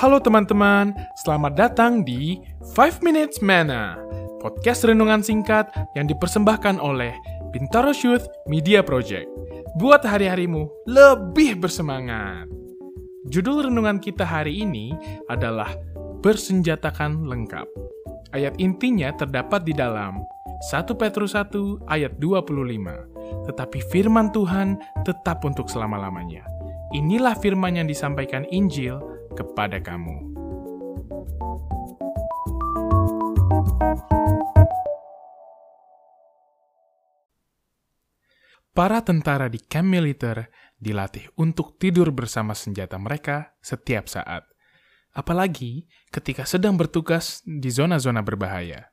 Halo teman-teman, selamat datang di 5 Minutes Mana, podcast renungan singkat yang dipersembahkan oleh Bintaro Youth Media Project. Buat hari-harimu lebih bersemangat. Judul renungan kita hari ini adalah Bersenjatakan Lengkap. Ayat intinya terdapat di dalam 1 Petrus 1 ayat 25. Tetapi firman Tuhan tetap untuk selama-lamanya. Inilah firman yang disampaikan Injil kepada kamu. Para tentara di camp militer dilatih untuk tidur bersama senjata mereka setiap saat, apalagi ketika sedang bertugas di zona-zona berbahaya.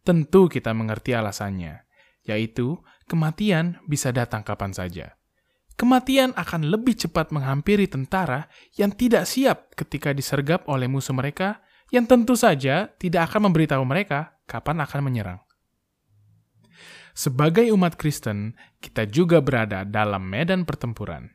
Tentu kita mengerti alasannya, yaitu kematian bisa datang kapan saja kematian akan lebih cepat menghampiri tentara yang tidak siap ketika disergap oleh musuh mereka yang tentu saja tidak akan memberitahu mereka kapan akan menyerang. Sebagai umat Kristen, kita juga berada dalam medan pertempuran.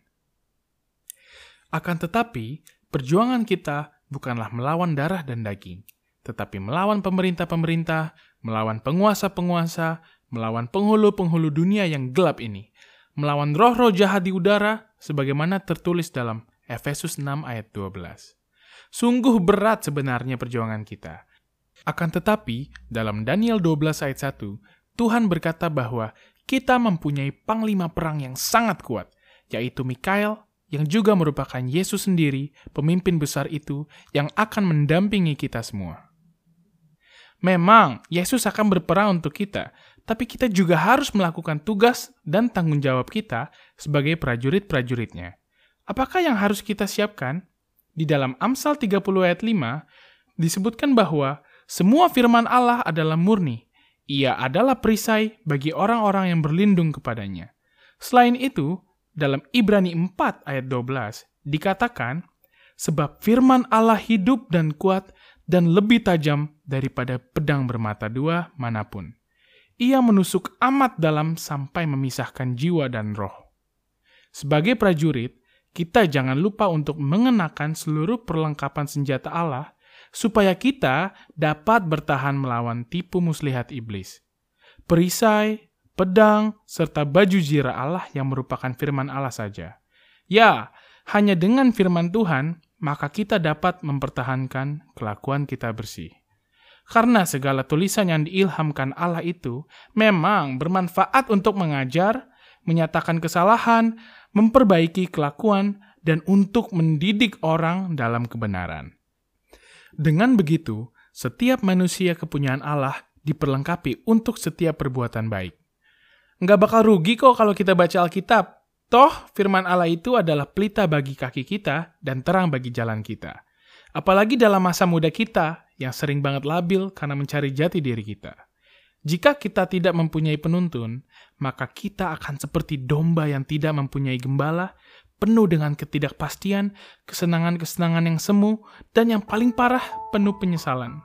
Akan tetapi, perjuangan kita bukanlah melawan darah dan daging, tetapi melawan pemerintah-pemerintah, melawan penguasa-penguasa, melawan penghulu-penghulu dunia yang gelap ini, melawan roh-roh jahat di udara, sebagaimana tertulis dalam Efesus 6 ayat 12. Sungguh berat sebenarnya perjuangan kita. Akan tetapi, dalam Daniel 12 ayat 1, Tuhan berkata bahwa kita mempunyai panglima perang yang sangat kuat, yaitu Mikael, yang juga merupakan Yesus sendiri, pemimpin besar itu, yang akan mendampingi kita semua. Memang, Yesus akan berperang untuk kita, tapi kita juga harus melakukan tugas dan tanggung jawab kita sebagai prajurit-prajuritnya. Apakah yang harus kita siapkan? Di dalam Amsal 30 ayat 5, disebutkan bahwa semua firman Allah adalah murni. Ia adalah perisai bagi orang-orang yang berlindung kepadanya. Selain itu, dalam Ibrani 4 ayat 12, dikatakan, Sebab firman Allah hidup dan kuat dan lebih tajam daripada pedang bermata dua mana pun ia menusuk amat dalam sampai memisahkan jiwa dan roh. Sebagai prajurit, kita jangan lupa untuk mengenakan seluruh perlengkapan senjata Allah supaya kita dapat bertahan melawan tipu muslihat iblis. Perisai, pedang, serta baju zirah Allah yang merupakan firman Allah saja. Ya, hanya dengan firman Tuhan, maka kita dapat mempertahankan kelakuan kita bersih. Karena segala tulisan yang diilhamkan Allah itu memang bermanfaat untuk mengajar, menyatakan kesalahan, memperbaiki kelakuan, dan untuk mendidik orang dalam kebenaran. Dengan begitu, setiap manusia kepunyaan Allah diperlengkapi untuk setiap perbuatan baik. Nggak bakal rugi kok kalau kita baca Alkitab. Toh, firman Allah itu adalah pelita bagi kaki kita dan terang bagi jalan kita. Apalagi dalam masa muda kita yang sering banget labil karena mencari jati diri kita. Jika kita tidak mempunyai penuntun, maka kita akan seperti domba yang tidak mempunyai gembala, penuh dengan ketidakpastian, kesenangan-kesenangan yang semu, dan yang paling parah, penuh penyesalan.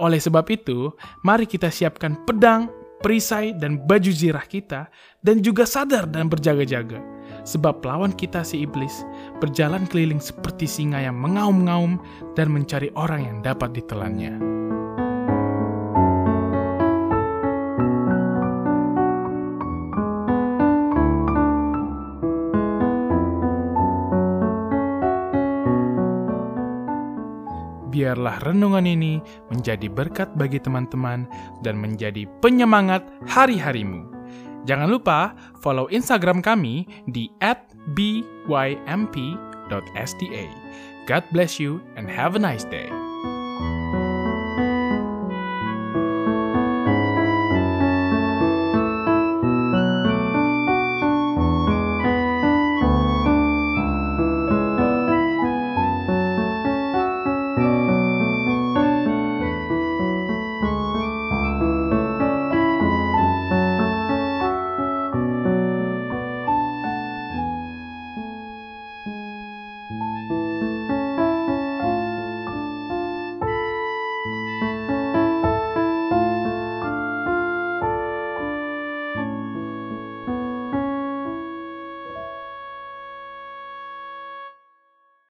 Oleh sebab itu, mari kita siapkan pedang, perisai, dan baju zirah kita, dan juga sadar dan berjaga-jaga sebab lawan kita si iblis berjalan keliling seperti singa yang mengaum-ngaum dan mencari orang yang dapat ditelannya. biarlah renungan ini menjadi berkat bagi teman-teman dan menjadi penyemangat hari-harimu. Jangan lupa follow Instagram kami di @bymp.sda. God bless you and have a nice day.